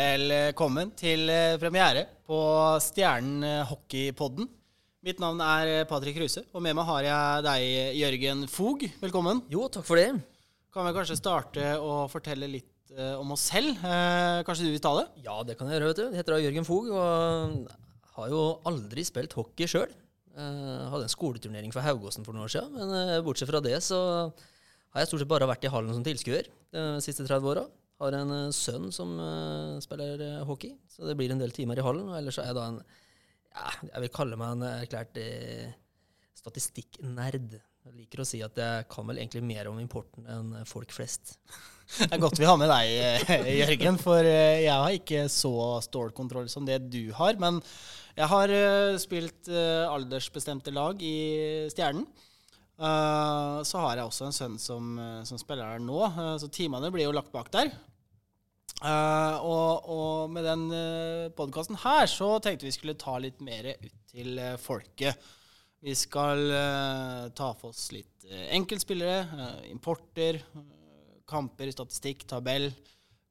Velkommen til eh, premiere på Stjernen eh, hockeypodden. Mitt navn er eh, Patrick Kruse, og med meg har jeg deg, Jørgen Fog. Velkommen. Jo, takk for det. Kan vi kanskje starte å fortelle litt eh, om oss selv? Eh, kanskje du vil ta det? Ja, det kan jeg gjøre, vet du. Jeg heter da Jørgen Fog og har jo aldri spilt hockey sjøl. hadde en skoleturnering for Haugåsen for noen år siden, men eh, bortsett fra det så har jeg stort sett bare vært i hallen som tilskuer de siste 30 åra. Har en eh, sønn som eh, spiller eh, hockey, så det blir en del timer i hallen. Og ellers er jeg da en ja, jeg vil kalle meg en erklært statistikknerd. Jeg liker å si at jeg kan vel egentlig mer om importen enn folk flest. Det er godt vi har med deg, Jørgen, for jeg har ikke så stålkontroll som det du har. Men jeg har spilt aldersbestemte lag i Stjernen. Eh, så har jeg også en sønn som, eh, som spiller her nå, uh, så timene blir jo lagt bak der. Uh, og, og med den uh, podkasten her så tenkte vi skulle ta litt mer ut til folket. Vi skal ta for oss litt enkeltspillere, importer, kamper, statistikk, tabell.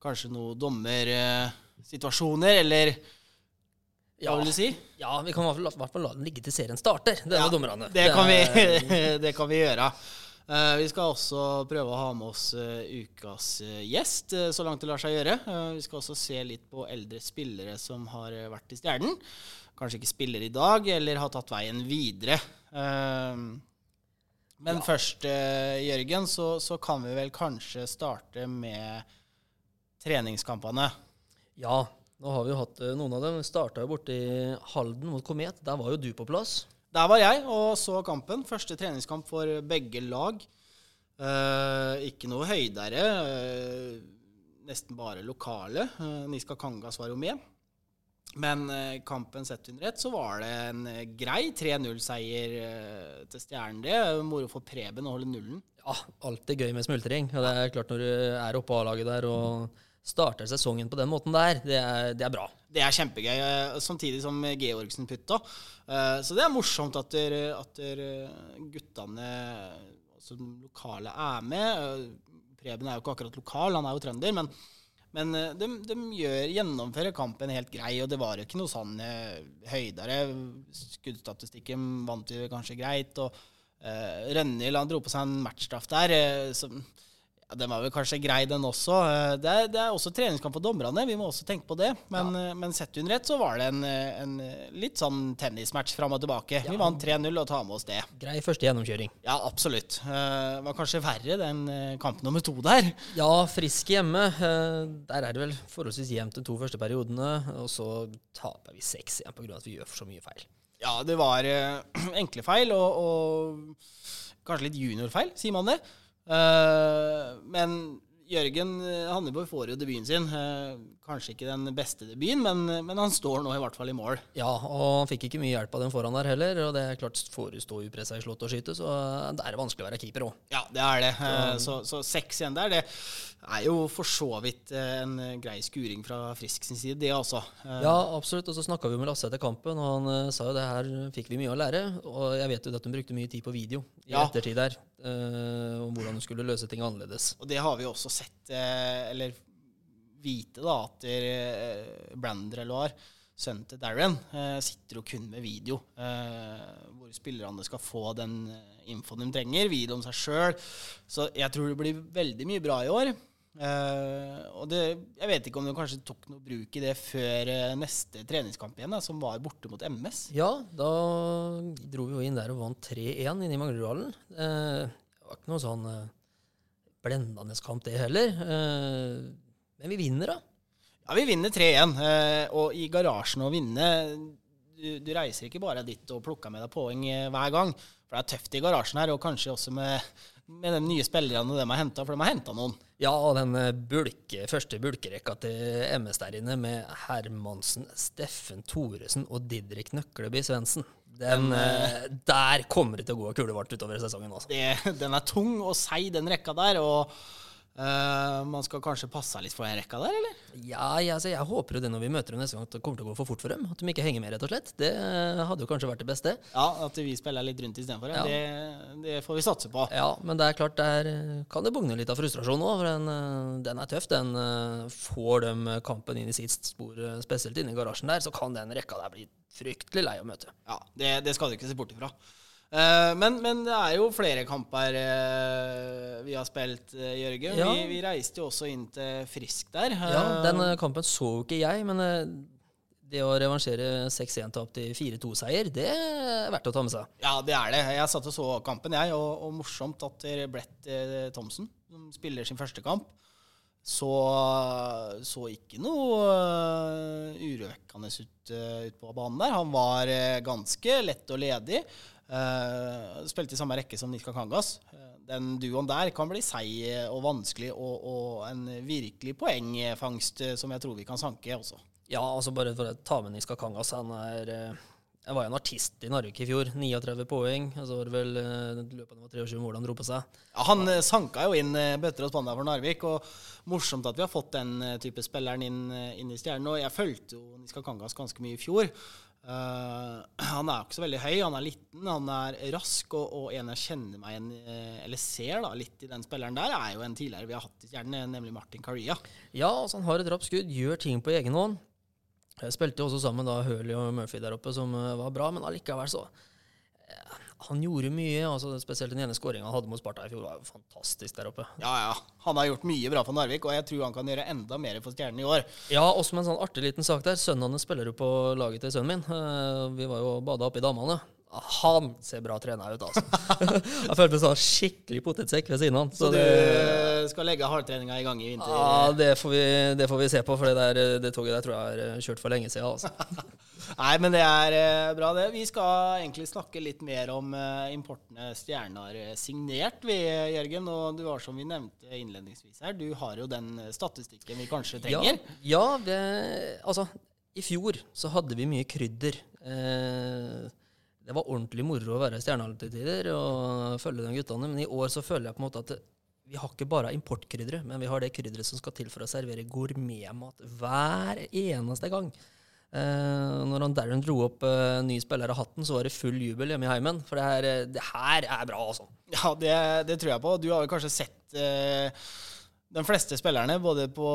Kanskje noen dommersituasjoner, eller hva vil du si? Ja, vi kan i hvert fall, la den ligge til serien starter. Det Ja, dommerne. Det kan, vi, det kan vi gjøre. Eh, vi skal også prøve å ha med oss eh, ukas eh, gjest, så langt det lar seg gjøre. Vi skal også se litt på eldre spillere som har vært i Stjernen. Kanskje ikke spiller i dag, eller har tatt veien videre. men men først, Jørgen, så, så kan vi vel kanskje starte med treningskampene. Ja, nå har vi jo hatt eh, noen av dem. Starta jo borte i Halden mot Komet. Der var jo du på plass. Der var jeg og så kampen. Første treningskamp for begge lag. Eh, ikke noe høydere. eh, nesten bare lokale. Uh, Niska Kangas var jo med. Men eh, kampen sett under ett, så var det en eh, grei 3-0-seier eh, til Stjernen. Det moro for Preben å holde nullen. Ja, alltid gøy med smultring. Og det er klart når du er oppe på A-laget der og starter sesongen på den måten der, det er, det er bra. Det er kjempegøy, eh, samtidig som Georgsen putta. Eh, Så det er morsomt at, der, at der eh, guttene, altså lokale, er med. Preben er jo ikke akkurat lokal, han er jo trønder, men, men de, de gjør, gjennomfører kampen helt grei. Og det var jo ikke noe sånn høydere. Skuddstatistikken vant vi kanskje greit. og uh, Rønhild dro på seg en matchstraff der. Uh, ja, Den var vel kanskje grei, den også. Eh, Det er, det er også treningskamp for dommerne, vi må også tenke på det. Men, ja. men sett under ett så var det en, eh, en litt sånn tennismatch fram og tilbake. Vi vant 3-0 og tar med oss det. Grei første gjennomkjøring. Ja, absolutt. Det var kanskje verre den kampen kamp nummer to der. Ja, Frisk hjemme. eh, Der er det vel forholdsvis jevnt de to første periodene. Og så taper vi seks igjen pga. at vi gjør så mye feil. Ja, det var eh, enkle feil og, og kanskje litt juniorfeil, sier man det. Eh, men Jørgen eh, Hanneborg får jo debuten sin. Eh, kanskje ikke den beste debuten, men, men han står nå i hvert fall i mål. Ja, og han fikk ikke mye hjelp av den foran der heller. Og det er klart, får du stå upressa i slått og skyte, så det er vanskelig å være keeper òg. Ja, det er det. Eh, Så, så seks igjen der, det er jo for så vidt eh, en grei skuring fra Frisk sin side, det. Eh, Ja, absolutt. Og så snakka vi med Lasse etter kampen, og han eh, sa jo det her fikk vi mye å lære. Og jeg vet jo at hun brukte mye tid på video i Ja. ettertid der, eh, om hvordan hun skulle løse ting annerledes. Og det har vi også sett, eh, eller vite, da, at uh, Brander Eloir, sønnen til Darren, eh, sitter jo kun med video. Eh, hvor spillerne skal få den eh, infoen de trenger, video om seg sjøl. Så jeg tror det blir veldig mye bra i år. Eh, og det, jeg vet ikke om du kanskje tok noe bruk i det før eh, neste treningskamp igjen, da, som var borte mot MS. Ja, da dro vi jo inn der og vant 3-1 inne i Manglerudhallen. Eh, det var ikke noe sånn eh, blendende kamp, det heller. Eh, men vi vinner, da. Ja, vi vinner 3-1. Eh, og i garasjen å vinne du, du reiser ikke bare dit og plukker med deg poeng eh, hver gang. For det er tøft i garasjen her, og kanskje også med, med de nye spillerne de har henta, for de har henta noen. Ja, og den eh, bulke, første bulkerekka til MS der inne med Hermansen, Steffen Thoresen og Didrik Nøkleby Svendsen. Den, den, der kommer det til å gå kulevarmt utover sesongen. Altså. Det, den er tung og seig, den rekka der. Og Eh, man skal kanskje passe seg litt for den rekka der, eller? Ja, jeg, altså, jeg håper jo det når vi møter dem neste gang, at det kommer til å gå for fort for dem. At de ikke henger med, rett og slett. Det eh, hadde jo kanskje vært det beste. Ja, At vi spiller litt rundt istedenfor. Ja. Det, det får vi satse på. Ja, men det er klart, der eh, kan det bugne litt av frustrasjon nå. For den, den er tøff. Den får dem kampen inn i sitt spor, spesielt inne i garasjen der, så kan den rekka der bli fryktelig lei å møte. Ja, Det, det skal du ikke se bort ifra. Eh, men, men det er jo flere kamper eh, vi har spilt, eh, Jørgen. Ja. Vi, vi reiste jo også inn til Frisk der. Ja, Den kampen så jo ikke jeg, men det å revansjere 6-1-tap til 4-2-seier, det er verdt å ta med seg. Ja, det er det. Jeg satt og så kampen, jeg. Og, og morsomt at eh, Thomsen, som spiller sin første kamp, så, så ikke noe urøkende ut, ut på banen der. Han var ganske lett og ledig. Eh, spilte i samme rekke som Niska Kangas. Eh, den duoen der kan bli seig og vanskelig, og, og en virkelig poengfangst eh, som jeg tror vi kan sanke også. Ja, altså bare for å ta med Niska Kangas, han er Jeg var jo en artist i Narvik i fjor. 39 poeng. Og så var det vel løpet av 23 mål han dro på seg. Ja, han eh, sanka jo inn bøtter og spanner for Narvik, og morsomt at vi har fått den type spilleren inn, inn i Stjernen. Og jeg fulgte jo Niska Kangas ganske mye i fjor. Eh, han er ikke så veldig høy, han er liten, han er rask, og, og en jeg kjenner meg igjen eh, eller ser da, litt i den spilleren der, er jo en tidligere vi har hatt i Stjernen, eh, nemlig Martin Caria. Ja, altså han har et rapt skudd, gjør ting på egen hånd. Jeg spilte jo også sammen da Hurley og Murphy der oppe, som var bra, men allikevel så Han gjorde mye, altså spesielt den ene skåringa han hadde mot Sparta i fjor, var jo fantastisk der oppe. Ja, ja. Han har gjort mye bra for Narvik, og jeg tror han kan gjøre enda mer for Stjernen i år. Ja, også med en sånn artig liten sak der. Sønnen hans spiller jo på laget til sønnen min. Eh, Vi var jo og bada oppe i damene. Han ser bra trena ut, altså. jeg følte meg sånn skikkelig potetsekk ved siden av han. Så, Så du det, skal legge hardtreninga i gang i vinter? ja, det, får vi, det får vi se på, for det, der, det toget der tror jeg er kjørt for lenge siden. Altså. Nei, men det er eh, bra, det. Vi skal egentlig snakke litt mer om eh, importene Stjernen har eh, signert, vi, Jørgen. Og du har, som vi nevnte innledningsvis her, du har jo den eh, statistikken vi kanskje trenger. Ja, ja det, altså i fjor så hadde vi mye krydder. Eh, det var ordentlig moro å være stjerne til tider og følge de guttene, men i år så føler jeg på en måte at vi har ikke bare importkrydderet, men vi har det krydderet som skal til for å servere gourmetmat hver eneste gang. Uh, når han Darren dro opp uh, ny spiller av hatten, så var det full jubel hjemme i heimen. For det her, eh, det her er bra, altså. Ja, det, det tror jeg på. Du har jo kanskje sett eh, de fleste spillerne, både på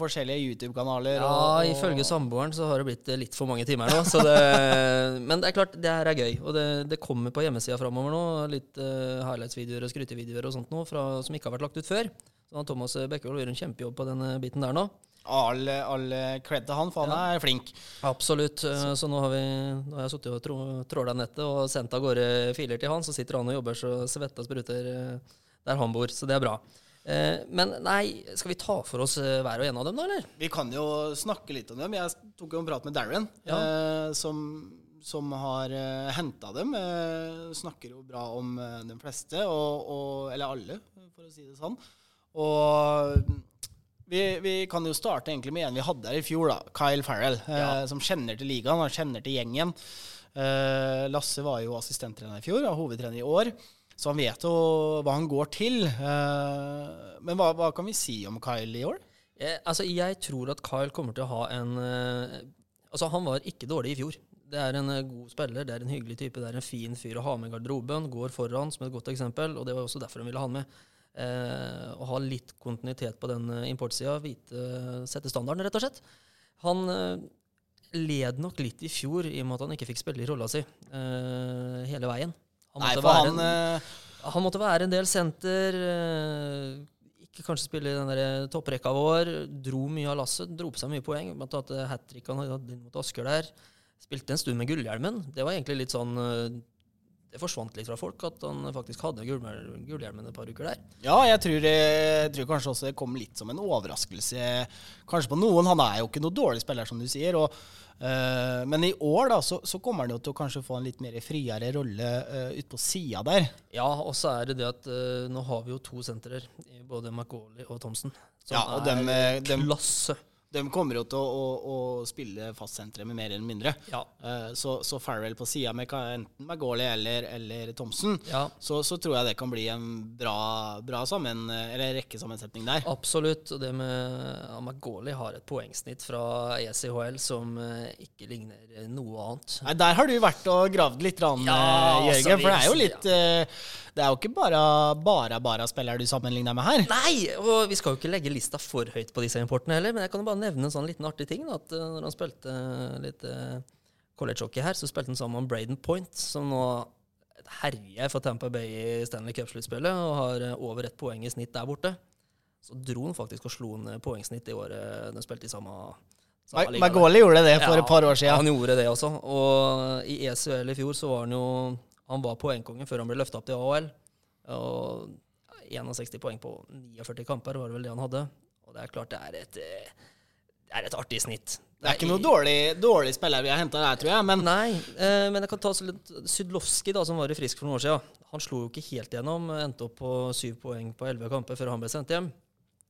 forskjellige YouTube-kanaler Ja, og, og ifølge samboeren så har det blitt eh, litt for mange timer nå. Så det, men det er klart, det her er gøy. Og det, det kommer på hjemmesida framover nå. Litt uh, highlights-videoer og skrytevideoer og sånt nå, fra, som ikke har vært lagt ut før. Så Thomas Bekkevold gjør en kjempejobb på den eh, biten der nå. all, all cred til han, for han er flink. Absolutt. Så, Så nå har, vi, nå har jeg sittet og trå, tråla nettet og sendt av gårde filer til han. Så sitter han og jobber så svetta spruter eh, der han bor. Så det er bra. Eh, Men nei, skal vi ta for oss eh, hver og en av dem, da, eller? Vi kan jo snakke litt om dem. Jeg tok jo en prat med Darren, Ja. eh, som, som har eh, henta dem. Eh, snakker jo bra om eh, de fleste, og, og, eller alle, for å si det sånn. Og vi, vi kan jo starte egentlig med en vi hadde her i fjor, da. Kyle Farrell, eh, Ja. som kjenner til ligaen, han kjenner til gjengen. Eh, Lasse var jo assistenttrener i fjor, og hovedtrener i år. Så han vet jo hva han går til. Eh, men hva, hva kan vi si om Kyle i år? Eh, altså, jeg tror at Kyle kommer til å ha en eh, Altså, han var ikke dårlig i fjor. Det er en god spiller, det er en hyggelig type, det er en fin fyr å ha med i garderoben. Går foran som et godt eksempel, og det var også derfor han ville ha han med. Eh, å ha litt kontinuitet på den importsida, vite, sette standarden, rett og slett. Han eh, led nok litt i fjor i og med at han ikke fikk spille i rolla si eh, hele veien. Han Nei, for være han en- eh, han måtte være en del senter. eh, Ikke kanskje spille i den der topprekka vår. Dro mye av lasset. Dro på seg mye poeng. Blant annet hat trick han hadde mot Asker der. Spilte en stund med gullhjelmen. Det var egentlig litt sånn eh, Det forsvant litt fra folk at han faktisk hadde gullhjelmen et par uker der. Ja, jeg tror, jeg tror kanskje også det kom litt som en overraskelse. Kanskje på noen. Han er jo ikke noe dårlig spiller, som du sier. Og, eh, men i år da, så, så kommer han jo til å kanskje få en litt mer friere rolle uh, ute på sida der. Ja, og så er det det at uh, nå har vi jo to sentre, både McAuley og Thomsen, som Ja, og er eh, dem- klasse. De kommer jo til å, å, å spille fastsenteret med mer eller mindre. Ja. Eh, så, så Farrell på sida med enten Magoli eller, eller Thomsen, Ja. så, så tror jeg det kan bli en bra, bra sammen, eller rekkesammensetning der. Absolutt. Og det med Amagoli har et poengsnitt fra ECHL som eh, ikke ligner noe annet. Nei, Der har du vært og gravd litt, rann, Ja, eh, altså, Jørgen. For det er jo litt eh, Det er jo ikke bare bare, bare spillere du sammenligner med her. Nei! Og vi skal jo ikke legge lista for høyt på disse importene heller, men jeg kan jo bare nevne en sånn liten artig ting. Da, at eh, når han spilte litt uh, college-hockey her, så spilte han sammen med Braden Point, som nå herjer for Tampa Bay i Stanley Cup-sluttspillet og har eh, over ett poeng i snitt der borte. Så dro han faktisk og slo ned poengsnitt i året de spilte i samme, samme Ma- Magoli gjorde det for Ja, et par år siden. Han gjorde det også. Og i ECL i fjor så var han jo Han var poengkongen før han ble løfta opp til AHL. Og 61 poeng på 49 kamper var det vel det han hadde. Og det er klart det er et, eh, det er et artig snitt. Det er ikke noe dårlig, dårlig spiller vi har henta der, tror jeg. Men Nei, eh, men jeg kan ta litt Sydlowski, som var i Frisk for noen år siden. Han slo jo ikke helt gjennom. Endte opp på syv poeng på elleve kamper før han ble sendt hjem.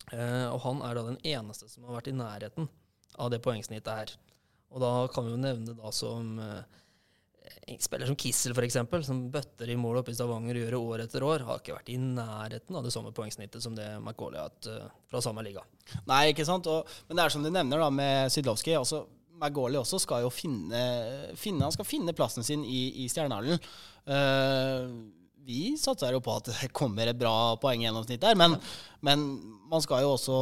Eh, og han er da den eneste som har vært i nærheten av det poengsnittet her. Og da kan vi jo nevne da som eh, spiller som Kissel, f.eks., som bøtter i mål oppe i Stavanger og gjør det år etter år, har ikke vært i nærheten av det samme poengsnittet som det McCauley har hatt eh, fra samme liga. Nei, ikke sant? Og, men det er som du nevner da med Sydlowski. Altså, Magoli også skal jo finne, finne Han skal finne plassen sin i, i Stjernehallen. Eh, vi satser jo på at det kommer et bra poenggjennomsnitt der, men, men man skal jo også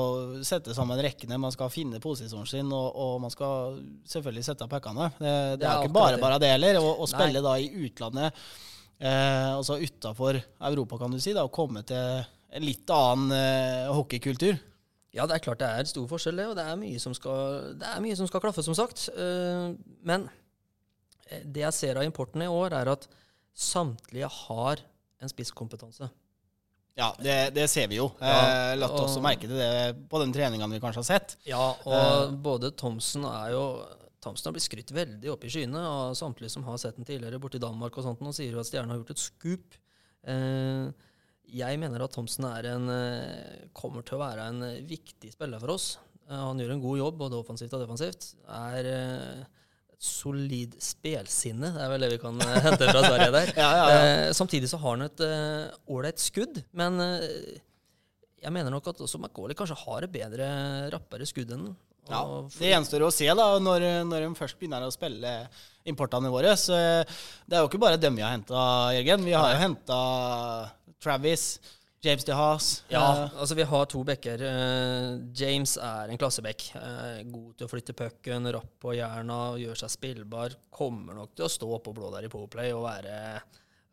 sette sammen rekkene. Man skal finne posisjonen sin, og, og man skal selvfølgelig sette av hekkene. Det, det, Det er er ikke bare bare det heller. Å spille da i utlandet, eh, altså utafor Europa, kan du si, da, og komme til en litt annen eh, hockeykultur. Ja, det er klart det er stor forskjell, og det er mye som skal, det er mye som skal klaffe, som sagt. Eh, Men eh, det jeg ser av importen i år, er at samtlige har en spisskompetanse. Ja, det, det ser vi jo. Ja, eh, latt og- også merke til det på den treningene vi kanskje har sett. Ja, og både Thomsen er jo Thomsen har blitt skrytt veldig opp i skyene av samtlige som har sett den tidligere borte i Danmark og sånt, og sier jo at Stjernen har gjort et skup. Eh, jeg mener at Thomsen er en, eh, kommer til å være en eh, viktig spiller for oss. Eh, han gjør en god jobb, både offensivt og defensivt. Er eh, solid spelsinne, det er vel det vi kan eh, hente fra Sverige der. Ja, ja, ja. Eh, samtidig så har han et eh, ålreit skudd, men jeg mener nok at også McCauley kanskje har et bedre, rappere skudd enn. Ja, Det gjenstår å se da, når, når de først begynner å spille importene våre. Så det er jo ikke bare dem vi har henta, Jørgen. Vi har jo henta Travis, James DeHaas. Ja, eh, altså vi har to bekker. Eh, James er en klasseback. Eh, god til å flytte pucken, rapp på jerna, gjør seg spillbar. Kommer nok til å stå på blå der i Powerplay og være,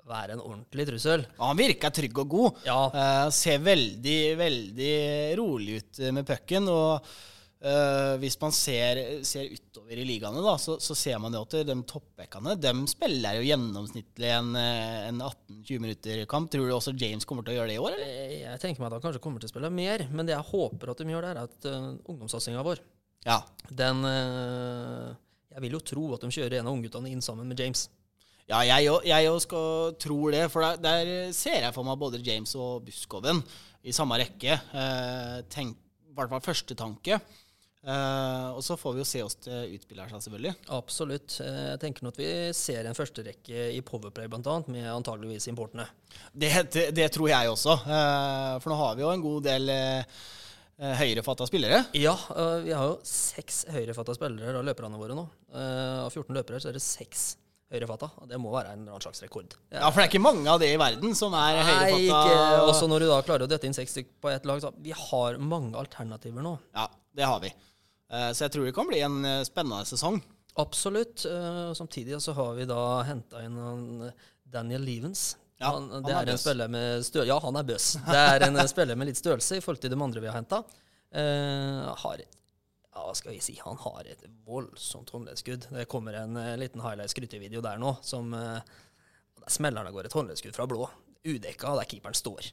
være en ordentlig trussel. Ja, han virker trygg og god. Ja, Eh, ser veldig, veldig rolig ut med pucken. Og eh, hvis man ser, ser utover i ligaene, da, så, så ser man jo at de toppbackene de spiller jo gjennomsnittlig en, eh, en 18-20 minutter kamp. Tror du også James kommer til å gjøre det i år, eller? eh, jeg tenker meg at han kanskje kommer til å spille mer, men det jeg håper at de gjør der, er at uh, ungdomssatsinga vår, Ja. den uh, Jeg vil jo tro at de kjører en av ungguttene inn sammen med James. Ja, jeg òg- tror det. For der, der ser jeg for meg både James og Buskoven i samme rekke. Uh, tenk, I hvert fall første tanke. Eh, og så får vi jo se oss det utspiller seg, selvfølgelig. Absolutt. Eh, Jeg tenker nå at vi ser en førsterekke i Powerplay bl.a., med antageligvis importene. Det, det, det tror jeg også. Uh, for nå har vi jo en god del eh, høyrefatta spillere. Ja, vi har jo seks høyrefatta spillere av løperne våre nå. Av 14 løpere så er det seks høyrefatta. Det må være en annen slags rekord. Ja, For det er ikke mange av det i verden som er høyrefatta. Også når du da klarer å døtte inn seks stykker på ett lag. Så vi har mange alternativer nå. Ja, det har vi. Eh, så jeg tror det kan bli en eh, spennende sesong. Absolutt. eh, og samtidig så har vi da henta inn eh, Daniel Levens. Ja, han, han er er, en spiller med størrelse. Ja, han er bøs. Det er en eh, spiller med litt størrelse i forhold til de andre vi har henta. har ja, skal vi si, han har et voldsomt håndleddskudd. Det kommer en eh, liten highlight-skrytevideo der nå, som eh, Der smeller han av gårde et håndleddskudd fra blå. Udekka, der keeperen står.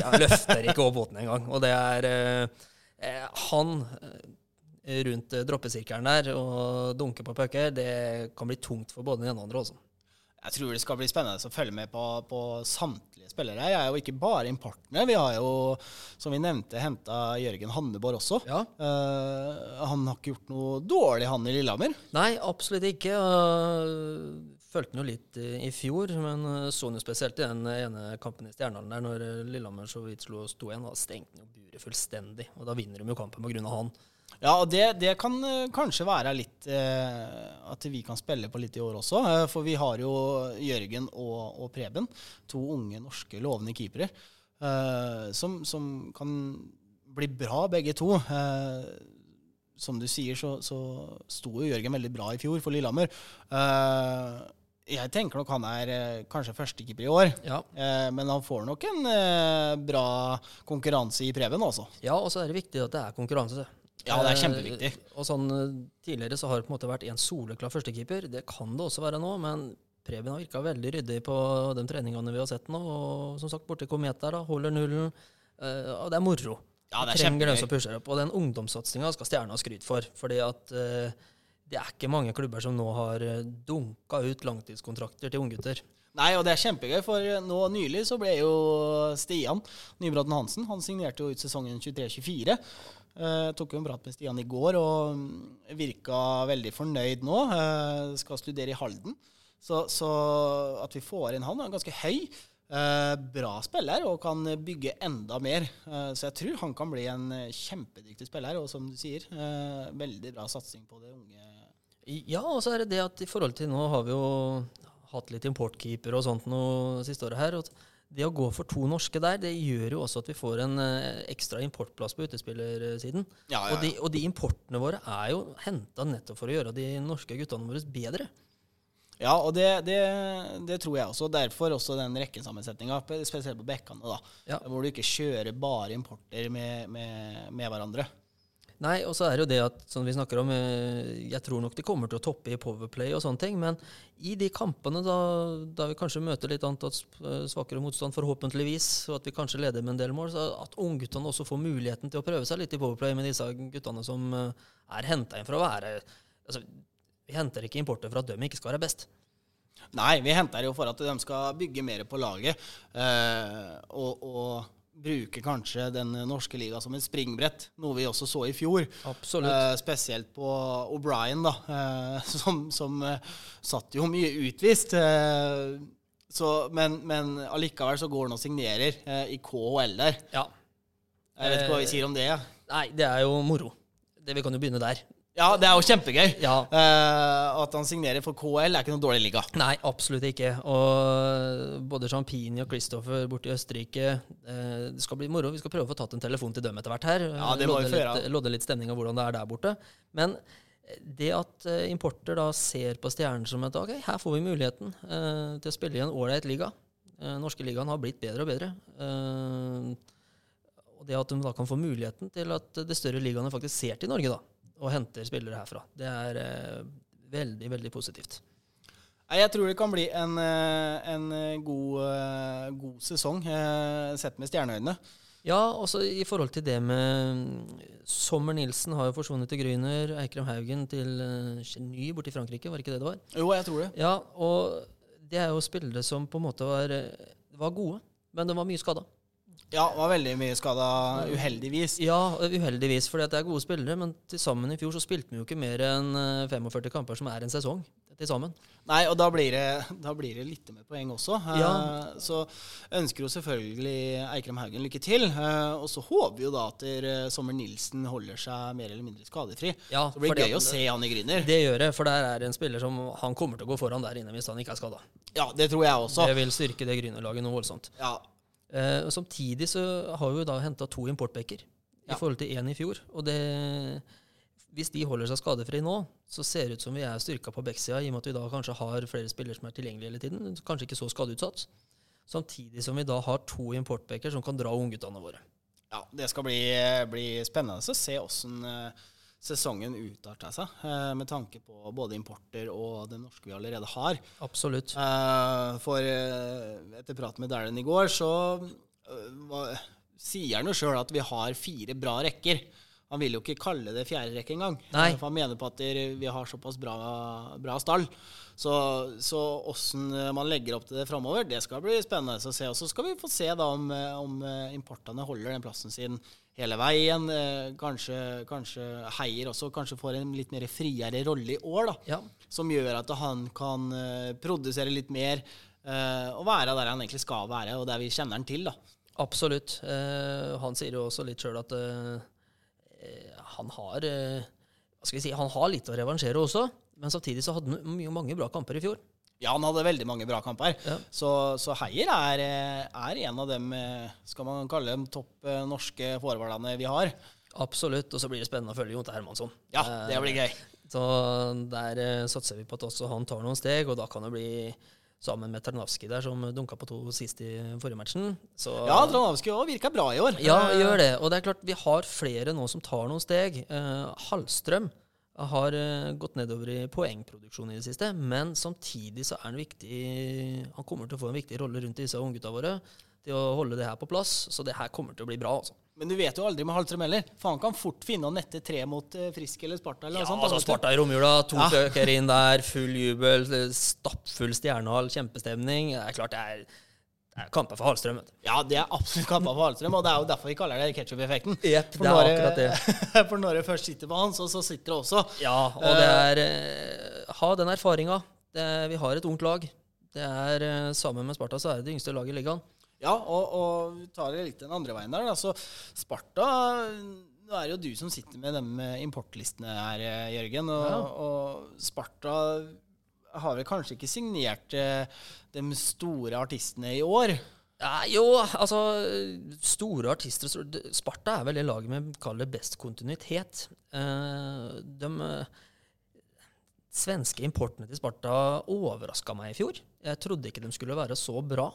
Han løfter ikke opp båten engang. Og det er eh, eh, Han eh, rundt eh, droppesirkelen der og dunke på pucker, det kan bli tungt for både den ene og andre. Også. Jeg tror det skal bli spennende å følge med på, på samtlige spillere. Jeg er jo ikke bare importene. Vi har jo, som vi nevnte, henta Jørgen Hanneborg også. Ja. Uh, han har ikke gjort noe dårlig, han i Lillehammer. Nei, absolutt ikke. Uh, Fulgte han jo litt i, i fjor, men så han jo spesielt i den ene kampen i Stjernedalen der når Lillehammer så vidt slo sto igjen. Da stengte han jo buret fullstendig, og da vinner de jo kampen pga. han. Ja, og det, det kan eh, kanskje være litt eh, at vi kan spille på litt i år også. Eh, for vi har jo Jørgen og, og Preben, to unge norske lovende keepere, eh, som, som kan bli bra, begge to. Eh, som du sier, så, så sto jo Jørgen veldig bra i fjor for Lillehammer. Eh, jeg tenker nok han er kanskje førstekeeper i år, Ja. eh, men han får nok en bra konkurranse i Preben, altså. ja, og så er det viktig at det er konkurranse. Ja, det er Eh, kjempeviktig. og sånn eh, Tidligere så har det på en måte vært en soleklar førstekeeper. Det kan det også være nå, men Preben har virka veldig ryddig på de treningene vi har sett nå. Og som sagt, borti Komet der, da, holder nullen. eh, og det er moro. Ja, det er trenger den kjempegøy. som pusher opp. Og den ungdomssatsinga skal Stjerna ha skryt for. fordi at eh, det er ikke mange klubber som nå har uh, dunka ut langtidskontrakter til unggutter. Nei, og det er kjempegøy, for nå nylig så ble jo Stian Nybråten Hansen Han signerte jo ut sesongen 23-24. Eh, tok jo en prat med Stian i går og mm, virka veldig fornøyd nå. Jeg skal studere i Halden. Så, så at vi får inn han, er ganske høy. Eh, bra spiller og kan bygge enda mer. Eh, så jeg tror han kan bli en eh, kjempedyktig spiller. Og som du sier, eh, veldig bra satsing på det unge. Ja, og så er det det at i forhold til nå har vi jo hatt litt importkeeper og sånt noe siste året her. og det å gå for to norske der, det gjør jo også at vi får en eh, ekstra importplass på utespillersiden. Ja, Og, de, og de importene våre er jo henta nettopp for å gjøre de norske guttene våre bedre. Ja, og det, det, det tror jeg også. Derfor også den rekkesammensetninga, spesielt på bekkene, da. Ja. Hvor du ikke kjører bare importer med, med, med hverandre. Nei, og så er det jo det at som vi snakker om, eh, jeg tror nok de kommer til å toppe i Powerplay og sånne ting, men i de kampene da, da vi kanskje møter litt annet eh, svakere motstand, forhåpentligvis, og at vi kanskje leder med en del mål, så at ungguttene også får muligheten til å prøve seg litt i Powerplay med disse guttene som eh, er henta inn for å være altså, Vi henter ikke importer for at de ikke skal være best. Nei, vi henter jo for at de skal bygge mer på laget. Uh, og, og bruke kanskje den norske liga som et springbrett, noe vi også så i fjor. Eh, spesielt på O'Brien, da, eh, som, som eh, satt jo mye utvist. Eh, så, men, men allikevel så går han og signerer eh, i KHL der. ja. Jeg vet ikke hva vi sier om det. Ja. Nei, det er jo moro. Det, vi kan jo begynne der. Ja, det er jo kjempegøy. Ja. Uh, at han signerer for KL er ikke noe dårlig liga. Nei, absolutt ikke. Og både Champini og Christopher borte i Østerrike uh, Det skal bli moro. Vi skal prøve å få tatt en telefon til dem etter hvert her. Ja, det må lodde vi gjøre. litt, lodde litt stemning av hvordan det er der borte. Men det at uh, importer da ser på Stjernen som et ok, her får vi muligheten til å spille i en ålreit liga. Eh, norske ligaen har blitt bedre og bedre. Og det at de da kan få muligheten til at de større ligaene faktisk ser til Norge da, og henter spillere herfra, det er eh, veldig, veldig positivt. Jeg tror det kan bli en, eh, en eh, god, god sesong, sett med stjerneøyne. Ja, også i forhold til det med Sommer Nilsen har jo forsvunnet til Grüner, Eikrem Haugen til Geny borte i Frankrike, var det ikke det det var? Jo, jeg tror det. Ja, og det er jo spillere som på en måte var, var gode, men de var mye skada. Ja, var veldig mye skada, uheldigvis. Ja, uheldigvis, fordi det er gode spillere, men til sammen i fjor så spilte vi jo ikke mer enn eh, 45 kamper, som er en sesong til sammen. Nei, og da blir det, da blir det litt med poeng også. Eh, Ja. Så ønsker jo selvfølgelig Eikrem Haugen lykke til. eh, Og så håper vi jo da at eh, Sommer Nilsen holder seg mer eller mindre skadefri. Ja, Så det blir gøy å se han i Grüner. Det gjør det, for der er det en spiller som han kommer til å gå foran der inne hvis han ikke er skada. Ja, det tror jeg også. Det vil styrke det Grüner-laget noe voldsomt. Ja, Eh, og samtidig så har vi jo da henta to importbacker Ja. i forhold til én i fjor. Og det, hvis de holder seg skadefri nå, så ser det ut som vi er styrka på backsida, i og med at vi da kanskje har flere spillere som er tilgjengelige hele tiden. Kanskje ikke så skadeutsatt. Samtidig som vi da har to importbacker som kan dra ungguttene våre. ja det skal bli, bli spennende å se åssen eh, sesongen utarter seg, eh, med tanke på både importer og det norske vi allerede har. Absolutt. Eh, For eh, etter prat med Darren i går, så sier han jo sjøl at vi har fire bra rekker. Han vil jo ikke kalle det fjerde rekke engang. Nei. For han mener på at vi har såpass bra, bra stall. Så, så åssen man legger opp til det framover, det skal bli spennende å se. Og så skal vi få se da om, om importene holder den plassen sin hele veien. Eh, Kanskje, kanskje Heier også kanskje får en litt mer friere rolle i år, da. Ja. Som gjør at han kan eh, produsere litt mer eh, og være der han egentlig skal være, og der vi kjenner han til, da. Absolutt. Eh, han sier jo også litt sjøl at eh, han har eh, Hva skal vi si, han har litt å revansjere også, men samtidig så hadde han mange bra kamper i fjor. Ja, han hadde veldig mange bra kamper. Ja. Så, så Heier er, eh, er en av dem, eh, skal man kalle dem, topp eh, norske forwardene vi har. Absolutt. Og så blir det spennende å følge Jonte Hermansson. Ja, det blir gøy. Så der eh, satser vi på at også han tar noen steg, og da kan det bli sammen med Tarnavski der, som dunka på to sist i forrige matchen. Så, Ja, Tranavski òg virka bra i år. Ja, Eh, gjør det. Og det er klart, vi har flere nå som tar noen steg. Eh, Hallstrøm har eh, gått nedover i poengproduksjon i det siste, men samtidig så er han viktig Han kommer til å få en viktig rolle rundt disse unggutta våre til å holde det her på plass. Så det her kommer til å bli bra, altså. Men du vet jo aldri med Hallstrøm heller. For han kan fort finne å nette tre mot eh, Frisk eller Sparta. eller Ja, sånt. altså du. Sparta i romjula, to Ja. inn der, full jubel, stappfull stjernehall, kjempestemning. Det er klart det det er kamper for halvstrøm. Ja, det er absolutt kamper for halvstrøm, og det er jo derfor vi kaller det ketsjup-effekten. Yep, For det det. For når du først sitter på han, så, så sitter det også. Ja, og det er eh, Ha den erfaringa. Vi har et ungt lag. Det er eh, Sammen med Sparta så er det det yngste laget i ligaen. Ja, og, og vi tar det litt den andre veien der. Da. Så Sparta Nå er det jo du som sitter med de eh, importlistene her, eh, Jørgen. Og, Ja. og Sparta har vel kanskje ikke signert eh, de store artistene i år. Ja, jo, altså Store artister Sparta er vel det laget med kaller best kontinuitet. Eh, de eh, svenske importene til Sparta overraska meg i fjor. Jeg trodde ikke de skulle være så bra.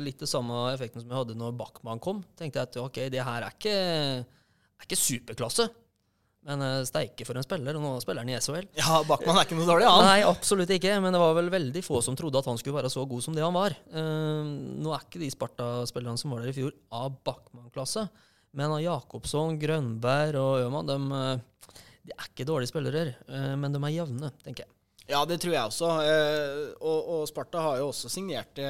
Litt det samme effekten som jeg hadde når Backman kom. Tenkte jeg at ok, det her er ikke, er ikke superklasse. Men uh, steike for en spiller, og nå spiller han i SHL. Ja, Backman er ikke noe dårlig, han. Nei, absolutt ikke. Men det var vel veldig få som trodde at han skulle være så god som det han var. Uh, nå er ikke de Sparta-spillerne som var der i fjor, av Backman-klasse. Men av Jakobsson, Grønberg og Øman, de, eh, de er ikke dårlige spillere. Uh, men de er jevne, tenker jeg. Ja, det tror jeg også. Og, og Sparta har jo også signert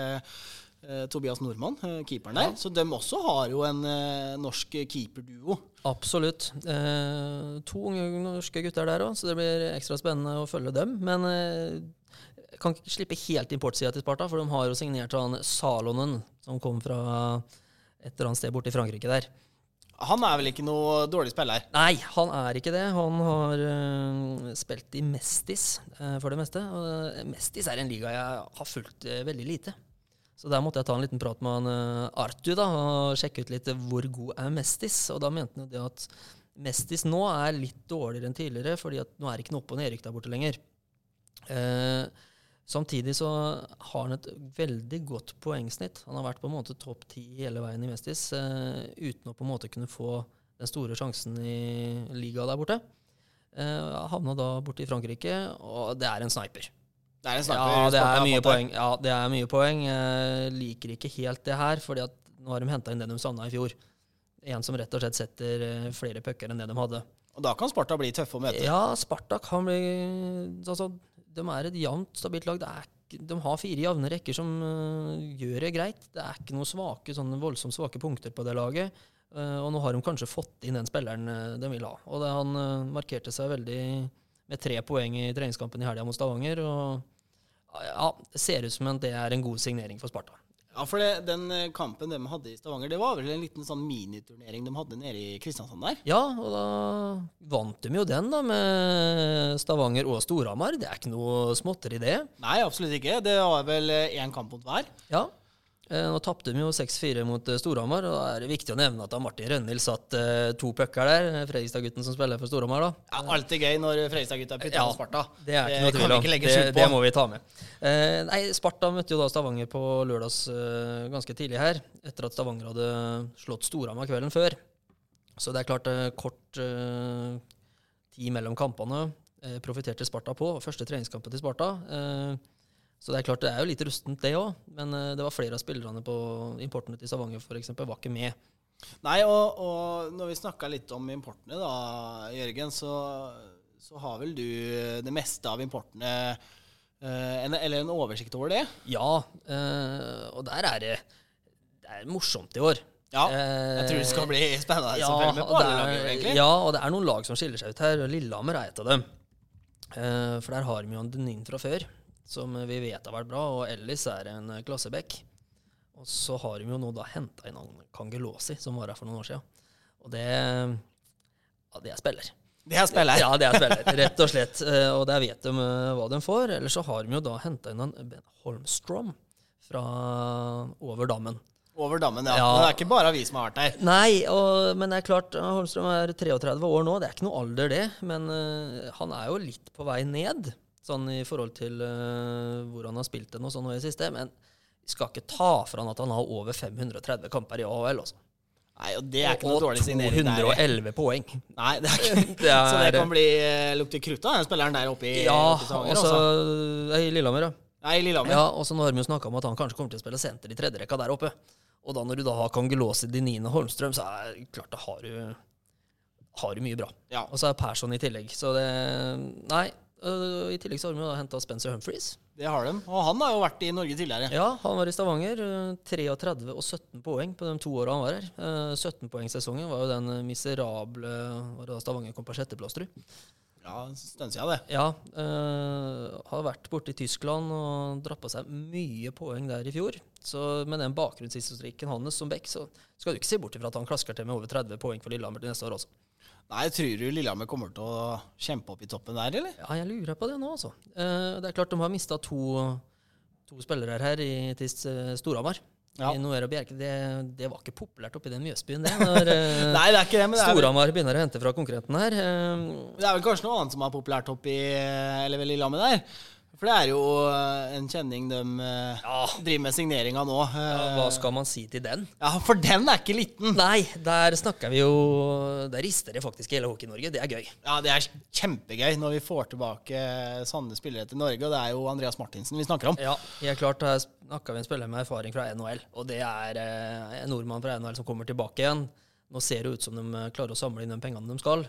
Tobias Nordmann, eh, keeperen der. Så de også har jo en eh, norsk keeperduo. Absolutt. Eh, to unge norske gutter der òg, så det blir ekstra spennende å følge dem. Men eh, kan ikke slippe helt importsida til Sparta, for de har jo signert han Salonen, som kom fra et eller annet sted borte i Frankrike der. Han er vel ikke noe dårlig spiller? Nei, han er ikke det. Han har uh, spilt i Mestis uh, for det meste. Eh, Mestis er en liga jeg har fulgt eh, veldig lite. Så der måtte jeg ta en liten prat med han uh, Artu da, og sjekke ut litt eh, hvor god er Mestis. Og da mente han jo det at Mestis nå er litt dårligere enn tidligere, fordi at nå er det ikke noe opp- og nedrykk der borte lenger. Eh, samtidig så har han et veldig godt poengsnitt. Han har vært på en måte topp ti hele veien i Mestis, eh, uten å på en måte kunne få den store sjansen i liga der borte. Eh, havna da borte i Frankrike, og det er en sniper. Det er en snakker, Ja, det er mye poeng. Ja, det er mye poeng. Jeg liker ikke helt det her, fordi at nå har de henta inn det de savna i fjor. En som rett og slett setter eh, flere pucker enn det de hadde. Og da kan Sparta bli tøffe å møte. Ja, Sparta kan bli altså, De er et jevnt, stabilt lag. Det er, de har fire jevne rekker som eh, gjør det greit. Det er ikke noen svake, sånne voldsomt svake punkter på det laget. Eh, og nå har de kanskje fått inn den spilleren de vil ha. Og det, han markerte seg veldig med tre poeng i treningskampen i helga mot Stavanger. Og ja, det ser ut som at det er en god signering for Sparta. Ja, for det, den eh, kampen de hadde i Stavanger, det var vel en liten sånn miniturnering de hadde nede i Kristiansand der? Ja, og da vant de jo den, da, med Stavanger og Storhamar. Det er ikke noe småtteri, det. Nei, absolutt ikke. Det var vel én kamp mot hver. Ja. Eh, Nå tapte de jo 6-4 mot eh, Storhamar, og da er det viktig å nevne at da Martin Rønhild satt eh, to pucker der. Fredrikstad-gutten som spiller for Storhamar, da. Ja, Alltid gøy når Fredrikstad-gutta putter Ja, på Sparta. Det er ikke noe tvil om. Det, det må vi ta med. Eh, nei, Sparta møtte jo da Stavanger på lørdags eh, ganske tidlig her, etter at Stavanger hadde slått Storhamar kvelden før. Så det er klart eh, kort tid mellom kampene profitterte Sparta på. Første treningskampen til Sparta. Eh, så det er klart det er jo litt rustent, det òg. Men eh, det var flere av spillerne på importene til Stavanger eksempel, var ikke med. Nei, og, og når vi snakka litt om importene, da, Jørgen, så, så har vel du det meste av importene eh, en, Eller en oversikt over det? Ja, eh, og der er det Det er morsomt i år. Ja. Jeg tror det skal bli spennende ja, å følge med på og alle det egentlig. ja, og det er noen lag som skiller seg ut her. Lillehammer er et av dem. For der har vi jo en Denin fra før, som vi vet har vært bra. Og Ellis er en eh, klasseback. Og så har de jo nå da henta inn han Kangelosi, som var her for noen år siden. Og det Ja, det er spiller. Det er spiller. Ja, det er spiller, rett og slett. Eh, og der vet de eh, hva de får. Eller så har de jo da henta inn en Ben Holmstrom fra over dammen. Over dammen, ja. Ja. Men det er ikke bare vi som har vært der. Nei, og, men det er klart, Holmstrøm er 33 år nå. Det er ikke noe alder, det. Men uh, han er jo litt på vei ned, sånn i forhold til uh, hvor han har spilt det nå sånn nå i siste. Men vi skal ikke ta fra han at han har over 530 kamper i AHL. Altså. Nei, og det er ikke noe Og dårlig signering. Og 211 poeng. Nei, det er ikke Det er- Så det kan bli uh, lukte krutt av den spilleren der oppe i, Ja, i Stavanger, altså. I Lillehammer, ja. Nei, i Lillehammer. Ja, og så nå har vi jo snakka om at han kanskje kommer til å spille senter i tredje rekka der oppe. Og da når du da har Kangelås Kangelosi, Dinine Holmstrøm, så er det klart da har du, har du mye bra. Ja. Og så er Persson i tillegg. Så det Nei. Øh, I tillegg så har jo henta Spencer Humphries. Det har de. Og han har jo vært i Norge tidligere. Ja, han var i Stavanger. øh, 33 og 17 poeng på de to åra han var her. Øh, 17-poengsesongen var jo den miserable var det Stavanger kom på sjetteplass, tru. Ja, en stund siden det. Ja. øh, har vært borte i Tyskland og dratt på seg mye poeng der i fjor. Så med den bakgrunnshistorikken hans som back, så skal du ikke se bort ifra at han klasker til med over 30 poeng for Lillehammer til neste år også. Nei, tror du Lillehammer kommer til å kjempe opp i toppen der, eller? Ja, jeg lurer på det nå, altså. Eh, det er klart de har mista to, to spillere her i, til Storhamar. Ja. Noera Bjerke. Det, det var ikke populært oppe i den Mjøsbyen, det. Når eh, Nei, det er ikke det, men det er, vel, begynner å hente fra konkurrenten her. Eh, det er vel kanskje noe annet som er populært oppe i eller vel Lillehammer der. For det er jo eh, en kjenning de eh, ja, driver med signeringa nå. Ja, hva skal man si til den? Ja, for den er ikke liten. Nei, der snakker vi jo Der rister det faktisk i hele Hockey-Norge. Det er gøy. Ja, det er kjempegøy når vi får tilbake sanne spillere til Norge, og det er jo Andreas Martinsen vi snakker om. Ja, helt klart. Her snakker vi en spiller med erfaring fra NHL, og det er eh, en nordmann fra NHL som kommer tilbake igjen. Nå ser det ut som de eh, klarer å samle inn de pengene de skal.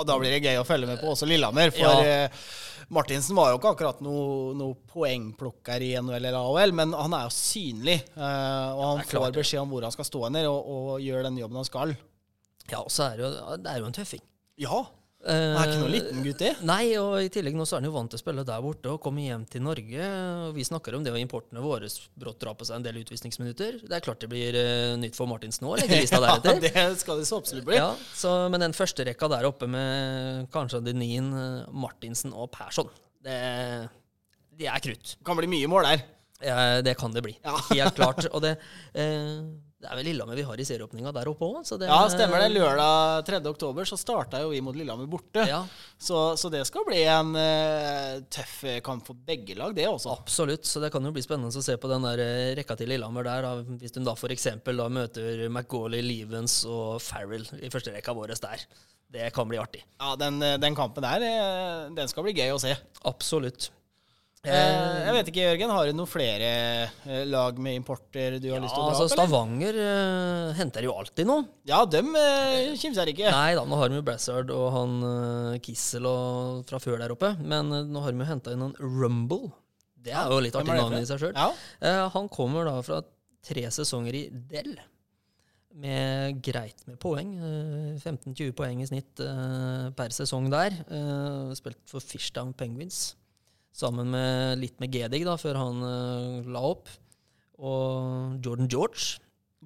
Og da blir det gøy å følge med på også Lillehammer. For Ja. eh, Martinsen var jo ikke akkurat noen noe poengplukker i NHL eller AHL, men han er jo synlig. eh, og han klart får beskjed om hvor han skal stå henne, og, og gjør den jobben han skal. Ja, og så er det jo, det er jo en tøffing. Ja, han er ikke noen liten gutt, det. Nei, og i tillegg nå så er han jo vant til å spille der borte og komme hjem til Norge. og Vi snakker om det, og importene våre brått drar på seg en del utvisningsminutter. Det er klart det blir uh, nytt for Martinsen nå, legger lista Ja, deretter. det skal det så absolutt bli. Ja, så, men den første rekka der oppe med kanskje Denin, eh, Martinsen og Persson, det, det er krutt. Det Kan bli mye mål der. Ja, det kan det bli. Ja. Helt klart. Og det, eh, det er vel Lillehammer vi har i serieåpninga der oppe òg. Ja, stemmer det. Lørdag 3. oktober så starta jo vi mot Lillehammer borte. Ja, Så, så det skal bli en uh, tøff kamp for begge lag, det også. absolutt. Så det kan jo bli spennende å se på den der eh, rekka til Lillehammer der. Da, hvis hun da f.eks. da møter McGauley, Levens og Farrell i første rekka vår der. Det kan bli artig. Ja, den, eh, den kampen der, eh, den skal bli gøy å se. Absolutt. Eh, jeg vet ikke, Jørgen, har du noen flere eh, lag med importer du har Ja, lyst til å dra altså opp? Stavanger eh, henter jo alltid noe. Ja, dem uh, kimser ikke. Nei da, nå har de jo Brassard og han eh, Kissel og, fra før der oppe. Men eh, nå har de jo henta inn en Rumble. Det er jo litt artig navn i seg sjøl. Ja. Eh, han kommer da fra tre sesonger i Dell, med greit med poeng. Eh, 15-20 poeng i snitt eh, per sesong der. Eh, spilt for Fishdown Penguins, sammen med litt med Gedig da, før han uh, la opp. Og Jordan George.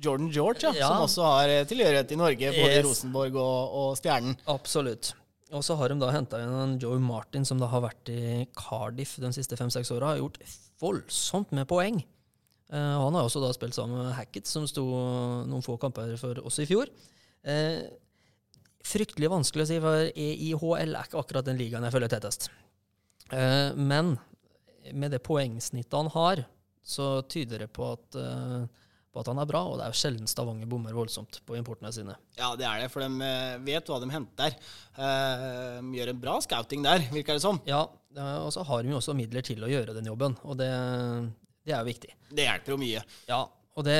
Jordan George, ja, Ja. som også har eh, tilhørighet i Norge, både i Yes. Rosenborg og, og Stjernen. Absolutt. Og så har de da henta inn en Joey Martin, som da har vært i Cardiff de siste fem-seks åra. Har gjort voldsomt med poeng. Uh, han har også da spilt sammen med Hackett, som sto noen få kamper for oss i fjor. Uh, fryktelig vanskelig å si, for EIHL er ikke akkurat den ligaen jeg følger tettest. Eh, men med det poengsnittet han har, så tyder det på at, eh, på at han er bra, og det er jo sjelden Stavanger bommer voldsomt på importene sine. Ja, det er det, for de eh, vet hva de henter. De gjør en bra scouting der, virker det som. Ja, og så har de jo også midler til å gjøre den jobben, og det, det er jo viktig. Det hjelper jo mye. Ja, Og det,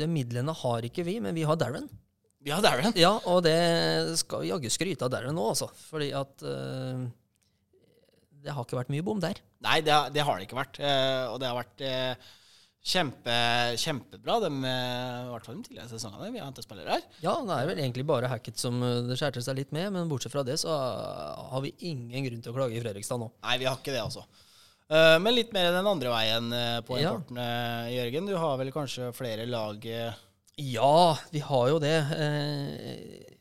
det midlene har ikke vi, men vi har Darren. Vi har Darren. Ja, og det skal jaggu skryte av Darren nå, altså. Fordi at eh, det har ikke vært mye bom der. Nei, det, har- det har det ikke vært. Eh, og det har vært eh, kjempe, kjempebra, de, eh, i hvert fall de tidligere sesongene vi har hentet spillere her. Ja, det er vel egentlig bare Hackett som det skjærte seg litt med, men bortsett fra det så har vi ingen grunn til å klage i Fredrikstad nå. Nei, vi har ikke det, altså. Eh, men litt mer den andre veien på Ja. importene, Jørgen. Du har vel kanskje flere lag Ja, vi har jo det.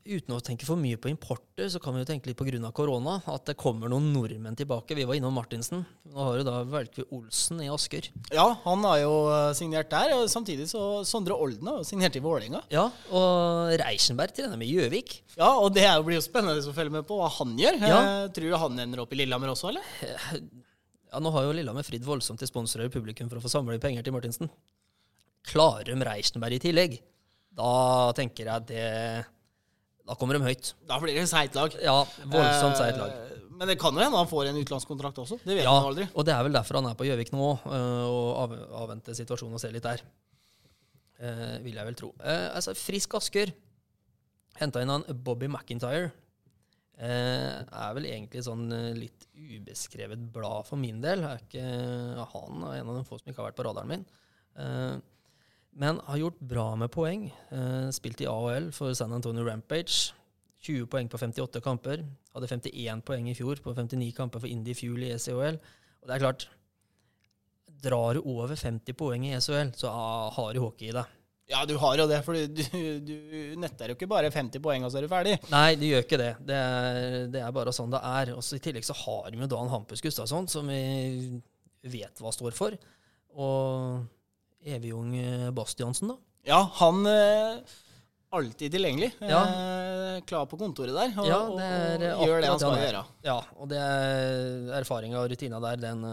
Eh, uten å tenke for mye på importer, så kan vi jo tenke litt pga. korona. At det kommer noen nordmenn tilbake. Vi var innom Martinsen. Nå har jo da Velkve Olsen i Asker. Ja, han har jo eh, signert der. Og samtidig så Sondre Olden har signert i Vålerenga. Ja, og Reichenberg trener med Gjøvik. Ja, og det blir jo spennende å følge med på hva han gjør. Ja. Eh, tror du han ender opp i Lillehammer også, eller? Ja, Nå har jo Lillehammer fridd voldsomt til sponsorer og publikum for å få samle penger til Martinsen. Klarer de Reichenberg i tillegg, da tenker jeg det Da kommer de høyt. Da blir det et seigt lag. Ja, voldsomt seigt lag. Eh, Men det kan jo hende han får en utenlandskontrakt også. Det vet Ja, man aldri. og det er vel derfor han er på Gjøvik nå, øh, og av, avventer situasjonen og ser litt der. Eh, vil jeg vel tro. Eh, altså, Frisk Asker henta inn han Bobby McIntyre. Eh, er vel egentlig sånn eh, litt ubeskrevet blad for min del. Er ikke, han er en av de få som ikke har vært på radaren min. Eh, men har gjort bra med poeng. Eh, spilt i AHL for San Antonio Rampage. 20 poeng på 58 kamper. Hadde 51 poeng i fjor på 59 kamper for Indie Fuel i ECHL. Og det er klart Drar du over 50 poeng i ECHL, så ah, har du hockey i deg. Ja, du har jo det, for du, du netter jo ikke bare 50 poeng, og så er du ferdig. Nei, du gjør ikke det. Det er, det er bare sånn det er. Også I tillegg så har vi jo Dan Hampus Gustavsson, som vi vet hva står for. Og evig ung eh, Bastiansen, da. Ja, han eh, alltid tilgjengelig. Ja. Eh, klar på kontoret der, og, Ja, det og gjør det han skal gjøre. Ja, og det er erfaringa og rutina der, den,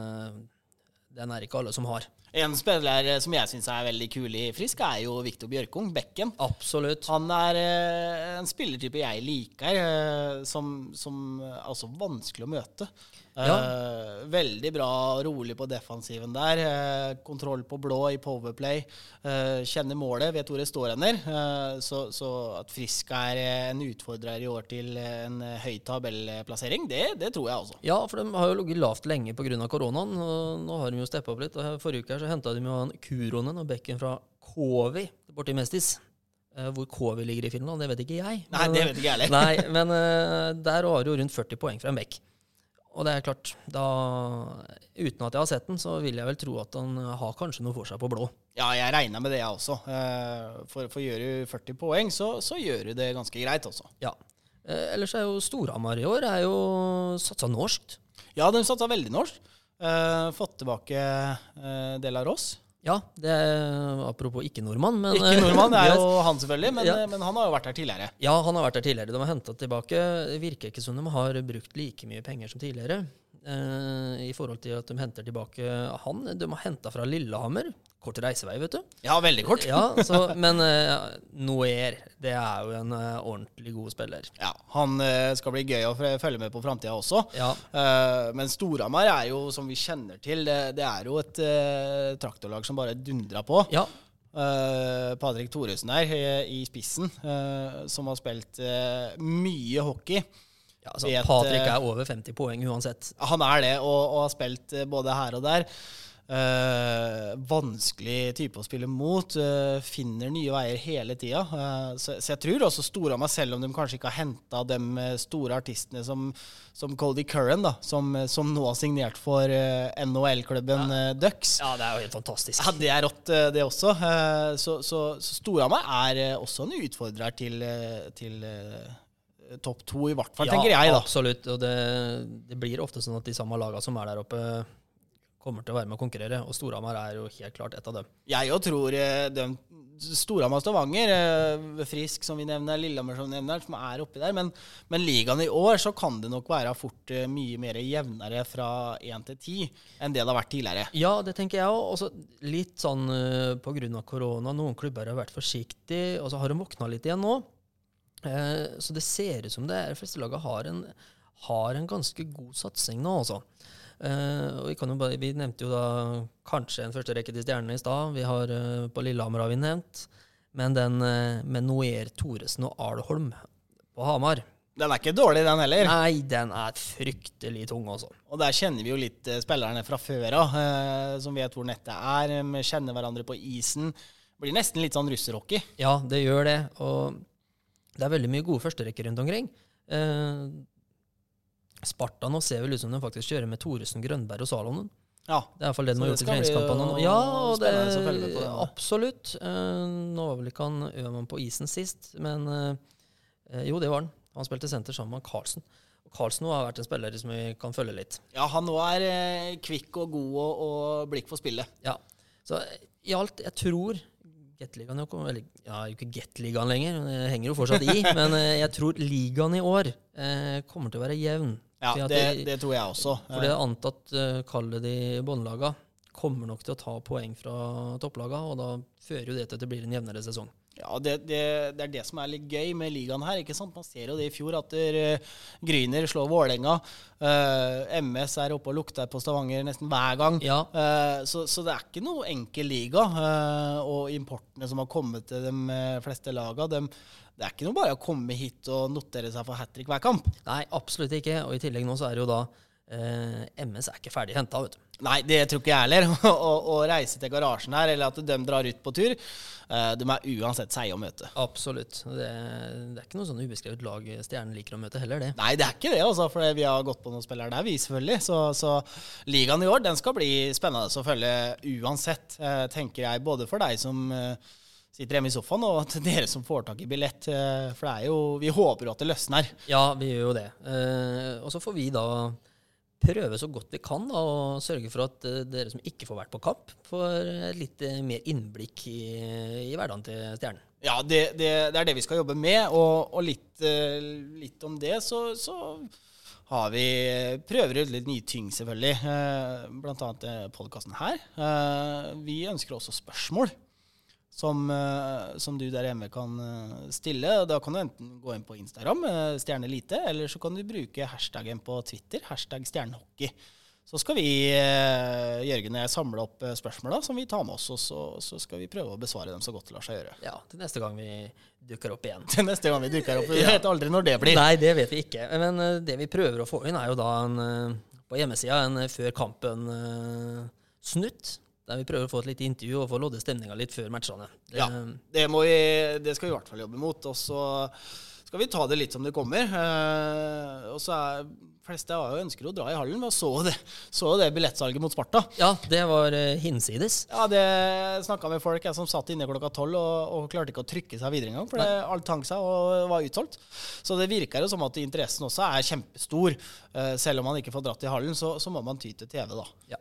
den er ikke alle som har. En spiller som jeg syns er veldig kul i Frisk, er jo Viktor Bjørkung, bekken. Absolutt. Han er en spillertype jeg liker, som, som er også vanskelig å møte. Eh, veldig bra rolig på defensiven der. eh, kontroll på blå i powerplay. eh, kjenner målet, vet hvor det står hender. Eh, så, så at Frisk er eh, en utfordrer i år til eh, en høy tabellplassering, det, det tror jeg også. Ja, for de har jo ligget lavt lenge pga. koronaen. og Nå har de jo steppa opp litt. og Forrige uke her så henta de jo han Kuronen og bekken fra Kovi borti Mestis. Hvor Kovi ligger i Finland, det vet ikke jeg. Nei, det vet ikke jeg heller. Nei, men der har du jo rundt 40 poeng fra en bekk. Og det er klart, da Uten at jeg har sett den, så vil jeg vel tro at han har kanskje noe for seg på blå. Ja, jeg regner med det, jeg også. Eh, For, for gjør du 40 poeng, så, så gjør du det ganske greit også. Ja. Eh, ellers er jo Storhamar i år er jo satsa norskt. Ja, de satsa veldig norsk. Eh, fått tilbake del av Ross. Ja, det er apropos ikke-nordmann, men Ikke nordmann, det er jo han selvfølgelig, men, Ja. men han har jo vært her tidligere. Ja, han har vært her tidligere. De har henta tilbake. Det virker ikke som de har brukt like mye penger som tidligere. Eh, I forhold til at de henter tilbake han. De har henta fra Lillehammer. Kort reisevei, vet du. Ja, veldig kort. Ja, så, Men uh, Noer, det er jo en uh, ordentlig god spiller. Ja, Han uh, skal bli gøy å følge med på framtida også. Ja, Uh, men Storhamar er jo, som vi kjenner til, det, det er jo et traktorlag som bare dundra på. ja, Uh, Patrick Thoresen der i, i spissen, uh, som har spilt uh, mye hockey. Ja altså, Vet, Patrick eh, er over 50 poeng uansett. Han er det, og, og har spilt eh, både her og der. Uh, vanskelig type å spille mot. Uh, finner nye veier hele tida. Uh, så, så jeg tror også Storhamar, selv om de kanskje ikke har henta de eh, store artistene som, som Cody Curran, da, som, eh, som nå har signert for eh, NHL-klubben eh, Ducks. Ja, det er jo helt fantastisk. Ja, det er rått, eh, det også. Eh, Så, så, så meg er eh, også en utfordrer til, eh, til eh, topp to, i hvert fall, tenker jeg, da. Absolutt. Og det, det blir ofte sånn at de samme lagene som er der oppe, kommer til å være med å konkurrere. Og Storhamar er jo helt klart et av dem. Jeg òg tror eh, de Storhamar Stavanger, eh, Frisk som vi nevner, Lillehammer som vi nevner, som er oppi der. Men, men ligaen i år så kan det nok være fort eh, mye mer jevnere fra én til ti enn det det har vært tidligere. Ja, det tenker jeg òg. Også litt sånn pga. korona. Noen klubber har vært forsiktige, og så har de våkna litt igjen nå. Eh, så det ser ut som det er, fleste lagene har en, har en ganske god satsing nå, altså. Eh, og vi, kan jo bare, vi nevnte jo da kanskje en første rekke til Stjernene i stad. Vi har eh, På Lillehammer har vi nevnt. Men den eh, med Noer Thoresen og Alholm på Hamar Den er ikke dårlig, den heller. Nei, den er fryktelig tung, altså. Og der kjenner vi jo litt spillerne fra før av, som vet hvor nettet er. Vi kjenner hverandre på isen. Det blir nesten litt sånn russerhockey. Ja, det gjør det. Og det er veldig mye gode førsterekker rundt omkring. Eh, Sparta nå ser vel ut som de faktisk kjører med Thoresen, Grønberg og Salonen. Ja. Det er iallfall det de har gjort i treningskampene. nå. Ja, og det, det, absolutt. Eh, nå var vel ikke han Øman på isen sist, men eh, jo, det var han. Han spilte senter sammen med Carlsen. Carlsen har vært en spiller som vi kan følge litt. ja, han nå er eh, kvikk og god og, og blikk for spillet. Ja. Så i alt, jeg tror Gateligaen eller, Ja, ikke Gateligaen lenger, det henger jo fortsatt i. men eh, jeg tror ligaen i år eh, kommer til å være jevn. Ja, det, de- det tror jeg også. For det er antatt, uh, kallet de båndlaga, kommer nok til å ta poeng fra topplaga, og da fører jo det til at det blir en jevnere sesong. Ja, det, det, det er det som er litt gøy med ligaen her. ikke sant? Man ser jo det i fjor, at der, eh, Gryner slår Vålerenga. Uh, MS er oppe og lukter på Stavanger nesten hver gang. Ja, Uh, så, så det er ikke noe enkel liga. eh, og importene som har kommet til de eh, fleste laga, de, det er ikke noe bare å komme hit og notere seg for hat trick hver kamp. Nei, absolutt ikke. Og i tillegg nå så er det jo da eh, MS er ikke ferdig henta, vet du. Nei, det tror ikke jeg heller. Å å reise til garasjen her, eller at de drar ut på tur, eh, de er uansett seige å møte. Absolutt. Det, det er ikke noe sånn ubeskrevet lag Stjernen liker å møte heller, det. Nei, det er ikke det, altså, for vi har gått på noen spillere der, vi selvfølgelig. Så, så ligaen i år den skal bli spennende å følge uansett, eh, tenker jeg. Både for deg som eh, sitter hjemme i sofaen, og til dere som får tak i billett. for det er jo Vi håper jo at det løsner. Ja, vi gjør jo det. Og så får vi da prøve så godt vi kan da, og sørge for at eh, dere som ikke får vært på kamp, får litt eh, mer innblikk i, i hverdagen til Stjernen. Ja, det, det, det er det vi skal jobbe med. Og, og litt, eh, litt om det, så, så har vi prøver ut litt nye ting, selvfølgelig. Blant annet podkasten her. Vi ønsker også spørsmål. Som, eh, som du der hjemme kan eh, stille. Da kan du enten gå inn på Instagram, eh, stjernelite, eller så kan du bruke hashtaggen på Twitter, hashtag stjernehockey. Så skal vi, Jørgen og jeg, samle opp spørsmåla som vi tar med oss, og så, så skal vi prøve å besvare dem så godt det lar seg gjøre. Ja, til neste gang vi dukker opp igjen. til neste gang vi dukker opp. Vi vet aldri når det blir. Nei, det vet vi ikke. Men det vi prøver å få inn, er jo da en, på hjemmesida en før kampen-snutt. Der vi prøver å få et lite intervju og få lodde stemninga litt før matchene. Det, Ja. Det, må vi, det skal vi i hvert fall jobbe mot. Og så skal vi ta det litt som det kommer. Eh, og så er fleste av oss ønsker å dra i hallen, Vi så det, så det billettsalget mot Sparta. ja, det var eh, hinsides. Ja, det snakka med folk jeg som satt inne klokka tolv og, og klarte ikke å trykke seg videre engang, for det, alt hang seg og var utsolgt. Så det virker jo som at interessen også er kjempestor. Eh, selv om man ikke får dratt i hallen, så, så må man ty til TV, da. Ja,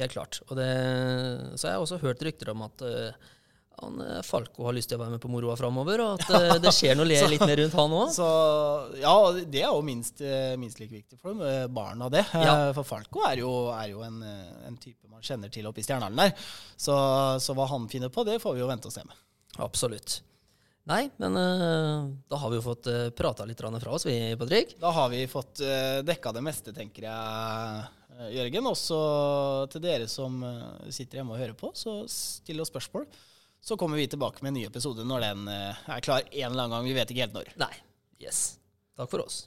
helt klart. Og det, så har jeg også hørt rykter om at uh, han, eh, Falco har lyst til å være med på moroa framover, og at uh, det skjer noe le litt mer rundt han òg. Så ja, det er jo minst, minst like viktig for dem, barna det. Ja. For Falco er jo, er jo en, en type man kjenner til oppe i Stjernehallen der. Så, så hva han finner på, det får vi jo vente og se med. Absolutt. Nei, men uh, da har vi jo fått uh, prata litt fra oss, vi, Patrick. Da har vi fått uh, dekka det meste, tenker jeg, Jørgen. Også til dere som eh, sitter hjemme og hører på, så still oss spørsmål. Så kommer vi tilbake med en ny episode når den eh, er klar en eller annen gang. Vi vet ikke helt når. Nei. Yes. Takk for oss.